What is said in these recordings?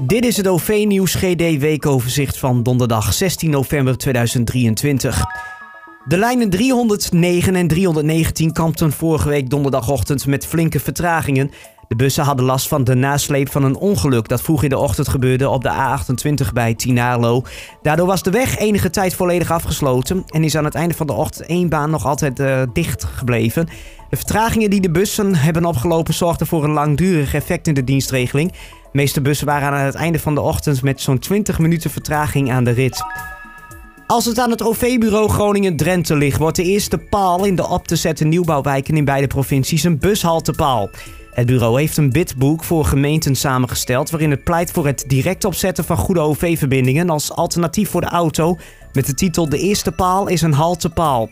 Dit is het OV-nieuws GD weekoverzicht van donderdag 16 november 2023. De lijnen 309 en 319 kampten vorige week donderdagochtend met flinke vertragingen. De bussen hadden last van de nasleep van een ongeluk dat vroeg in de ochtend gebeurde op de A28 bij Tinalo. Daardoor was de weg enige tijd volledig afgesloten en is aan het einde van de ochtend één baan nog altijd uh, dicht gebleven. De vertragingen die de bussen hebben opgelopen zorgden voor een langdurig effect in de dienstregeling. De meeste bussen waren aan het einde van de ochtend met zo'n 20 minuten vertraging aan de rit. Als het aan het OV-bureau Groningen-Drenthe ligt, wordt de eerste paal in de op te zetten nieuwbouwwijken in beide provincies een bushaltepaal. Het bureau heeft een bidboek voor gemeenten samengesteld waarin het pleit voor het direct opzetten van goede OV-verbindingen als alternatief voor de auto met de titel De eerste paal is een haltepaal.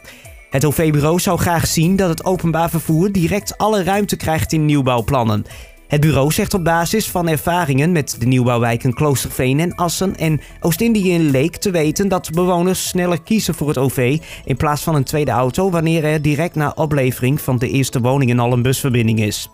Het OV-bureau zou graag zien dat het openbaar vervoer direct alle ruimte krijgt in nieuwbouwplannen. Het bureau zegt op basis van ervaringen met de nieuwbouwwijken Kloosterveen en Assen en Oost-Indië in Leek te weten dat bewoners sneller kiezen voor het OV in plaats van een tweede auto wanneer er direct na oplevering van de eerste woning al een busverbinding is.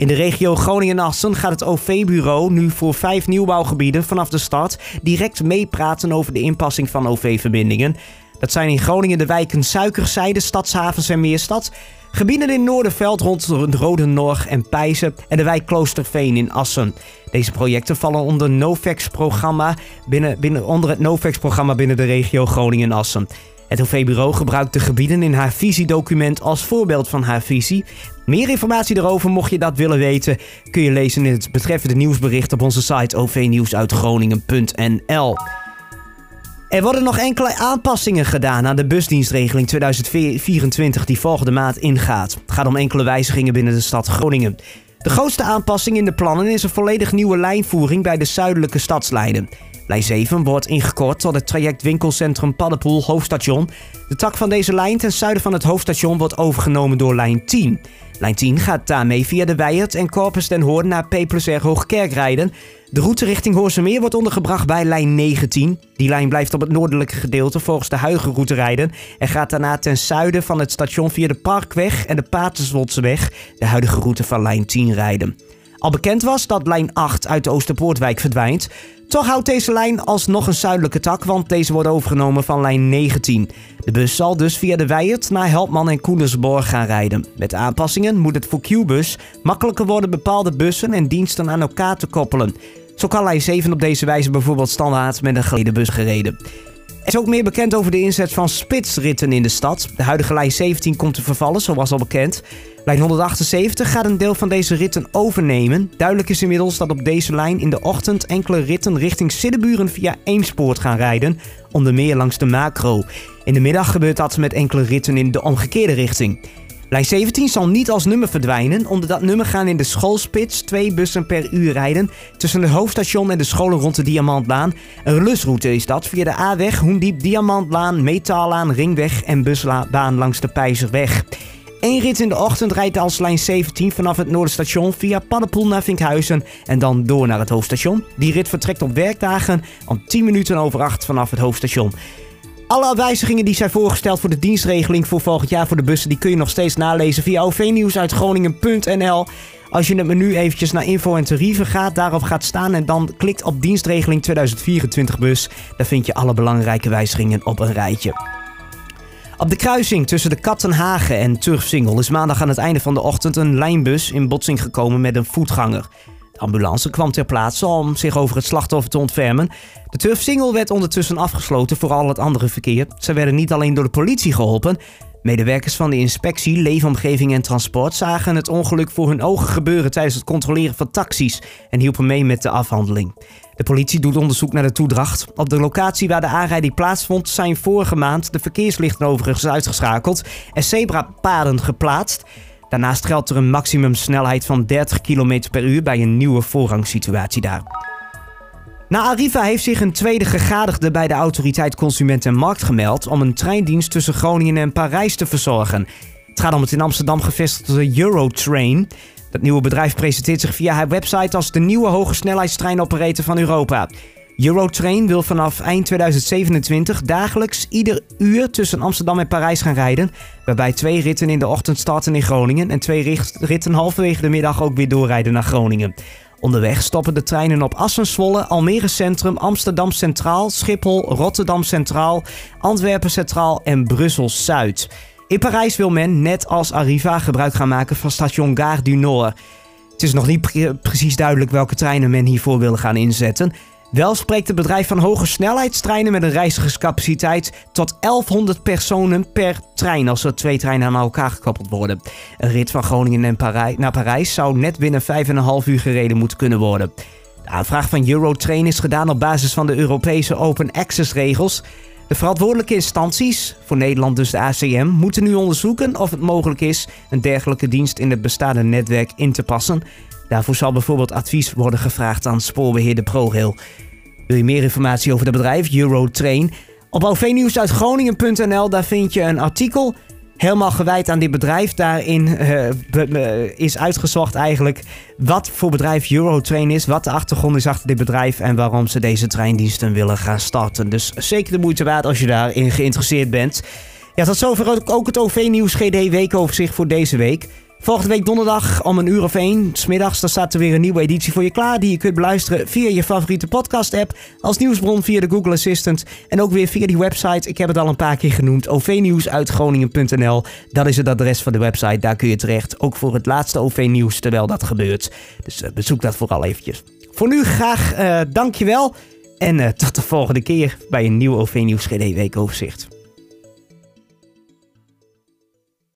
In de regio Groningen-Assen gaat het OV-bureau nu voor vijf nieuwbouwgebieden vanaf de start direct meepraten over de inpassing van OV-verbindingen. Dat zijn in Groningen de wijken Suikerzijde, Stadshavens en Meerstad. Gebieden in Noorderveld rond Rodennorg en Pijzen en de wijk Kloosterveen in Assen. Deze projecten vallen onder, Novex-programma binnen, binnen, onder het Novex-programma binnen de regio Groningen-Assen. Het OV-bureau gebruikt de gebieden in haar visiedocument als voorbeeld van haar visie. Meer informatie erover, mocht je dat willen weten, kun je lezen in het betreffende nieuwsbericht op onze site ovnieuwsuitgroningen.nl. Er worden nog enkele aanpassingen gedaan aan de busdienstregeling 2024 die volgende maand ingaat. Het gaat om enkele wijzigingen binnen de stad Groningen. De grootste aanpassing in de plannen is een volledig nieuwe lijnvoering bij de zuidelijke stadslijnen. Lijn 7 wordt ingekort tot het traject winkelcentrum Paddenpoel Hoofdstation. De tak van deze lijn ten zuiden van het hoofdstation wordt overgenomen door lijn 10. Lijn 10 gaat daarmee via de Weijert en Corpus den Hoorn naar Peperser Hoogkerk rijden. De route richting Hoorsemeer wordt ondergebracht bij lijn 19. Die lijn blijft op het noordelijke gedeelte volgens de huidige route rijden en gaat daarna ten zuiden van het station via de Parkweg en de Paterswoldseweg, de huidige route van lijn 10, rijden. Al bekend was dat lijn 8 uit de Oosterpoortwijk verdwijnt, toch houdt deze lijn alsnog een zuidelijke tak, want deze wordt overgenomen van lijn 19. De bus zal dus via de Weijert naar Helpman en Koendersborg gaan rijden. Met aanpassingen moet het voor Q-bus makkelijker worden bepaalde bussen en diensten aan elkaar te koppelen. Zo kan lijn 7 op deze wijze bijvoorbeeld standaard met een geleden bus gereden. Er is ook meer bekend over de inzet van spitsritten in de stad. De huidige lijn 17 komt te vervallen, zoals al bekend. Lijn 178 gaat een deel van deze ritten overnemen. Duidelijk is inmiddels dat op deze lijn in de ochtend enkele ritten richting Siddeburen via Eemspoort gaan rijden, onder meer langs de macro. In de middag gebeurt dat met enkele ritten in de omgekeerde richting. Lijn 17 zal niet als nummer verdwijnen. Onder dat nummer gaan in de schoolspits twee bussen per uur rijden tussen het hoofdstation en de scholen rond de Diamantlaan. Een lusroute is dat via de A-weg, Hoendiep, Diamantlaan, Metaallaan, Ringweg en busbaan langs de Pijzerweg. Eén rit in de ochtend rijdt als lijn 17 vanaf het Noorderstation via Paddenpoel naar Vinkhuizen en dan door naar het hoofdstation. Die rit vertrekt op werkdagen om 10 minuten over 8 vanaf het hoofdstation. Alle wijzigingen die zijn voorgesteld voor de dienstregeling voor volgend jaar voor de bussen, die kun je nog steeds nalezen via ovnieuws uit Groningen.nl. Als je het menu eventjes naar info en tarieven gaat, daarop gaat staan en dan klikt op dienstregeling 2024 bus, dan vind je alle belangrijke wijzigingen op een rijtje. Op de kruising tussen de Kattenhagen en Turfsingel is maandag aan het einde van de ochtend een lijnbus in botsing gekomen met een voetganger. De ambulance kwam ter plaatse om zich over het slachtoffer te ontfermen. De Turfsingel werd ondertussen afgesloten voor al het andere verkeer. Ze werden niet alleen door de politie geholpen. Medewerkers van de inspectie Leefomgeving en Transport zagen het ongeluk voor hun ogen gebeuren tijdens het controleren van taxis en hielpen mee met de afhandeling. De politie doet onderzoek naar de toedracht. Op de locatie waar de aanrijding plaatsvond zijn vorige maand de verkeerslichten overigens uitgeschakeld en zebrapaden geplaatst. Daarnaast geldt er een maximumsnelheid van 30 km per uur bij een nieuwe voorrangssituatie daar. Na Arriva heeft zich een tweede gegadigde bij de autoriteit Consument en Markt gemeld om een treindienst tussen Groningen en Parijs te verzorgen. Het gaat om het in Amsterdam gevestigde Eurotrain. Dat nieuwe bedrijf presenteert zich via haar website als de nieuwe hogesnelheidstreinoperator van Europa. Eurotrain wil vanaf eind 2027 dagelijks ieder uur tussen Amsterdam en Parijs gaan rijden. Waarbij twee ritten in de ochtend starten in Groningen en twee ritten halverwege de middag ook weer doorrijden naar Groningen. Onderweg stoppen de treinen op Assenswolle, Almere Centrum, Amsterdam Centraal, Schiphol, Rotterdam Centraal, Antwerpen Centraal en Brussel Zuid. In Parijs wil men, net als Arriva, gebruik gaan maken van station Gare du Nord. Het is nog niet precies duidelijk welke treinen men hiervoor wil gaan inzetten. Wel spreekt het bedrijf van hoge snelheidstreinen met een reizigerscapaciteit tot 1100 personen per trein als er twee treinen aan elkaar gekoppeld worden. Een rit van Groningen naar Parijs zou net binnen 5,5 uur gereden moeten kunnen worden. De aanvraag van Eurotrain is gedaan op basis van de Europese Open Access regels. De verantwoordelijke instanties, voor Nederland dus de ACM, moeten nu onderzoeken of het mogelijk is een dergelijke dienst in het bestaande netwerk in te passen. Daarvoor zal bijvoorbeeld advies worden gevraagd aan spoorbeheerder ProRail. Wil je meer informatie over het bedrijf Eurotrain? Op ovnieuwsuitgroningen.nl daar vind je een artikel helemaal gewijd aan dit bedrijf. Daarin uh, is uitgezocht eigenlijk wat voor bedrijf Eurotrain is, wat de achtergrond is achter dit bedrijf en waarom ze deze treindiensten willen gaan starten. Dus zeker de moeite waard als je daarin geïnteresseerd bent. Ja, tot zover ook het OV-nieuws GD weekoverzicht voor deze week. Volgende week donderdag om een uur of één, smiddags, dan staat er weer een nieuwe editie voor je klaar. Die je kunt beluisteren via je favoriete podcast-app, als nieuwsbron via de Google Assistant en ook weer via die website. Ik heb het al een paar keer genoemd, ovnieuwsuitgroningen.nl. Dat is het adres van de website, daar kun je terecht. Ook voor het laatste OV-nieuws terwijl dat gebeurt. Dus uh, bezoek dat vooral eventjes. Voor nu graag uh, dankjewel en uh, tot de volgende keer bij een nieuw OV-nieuws GD weekoverzicht.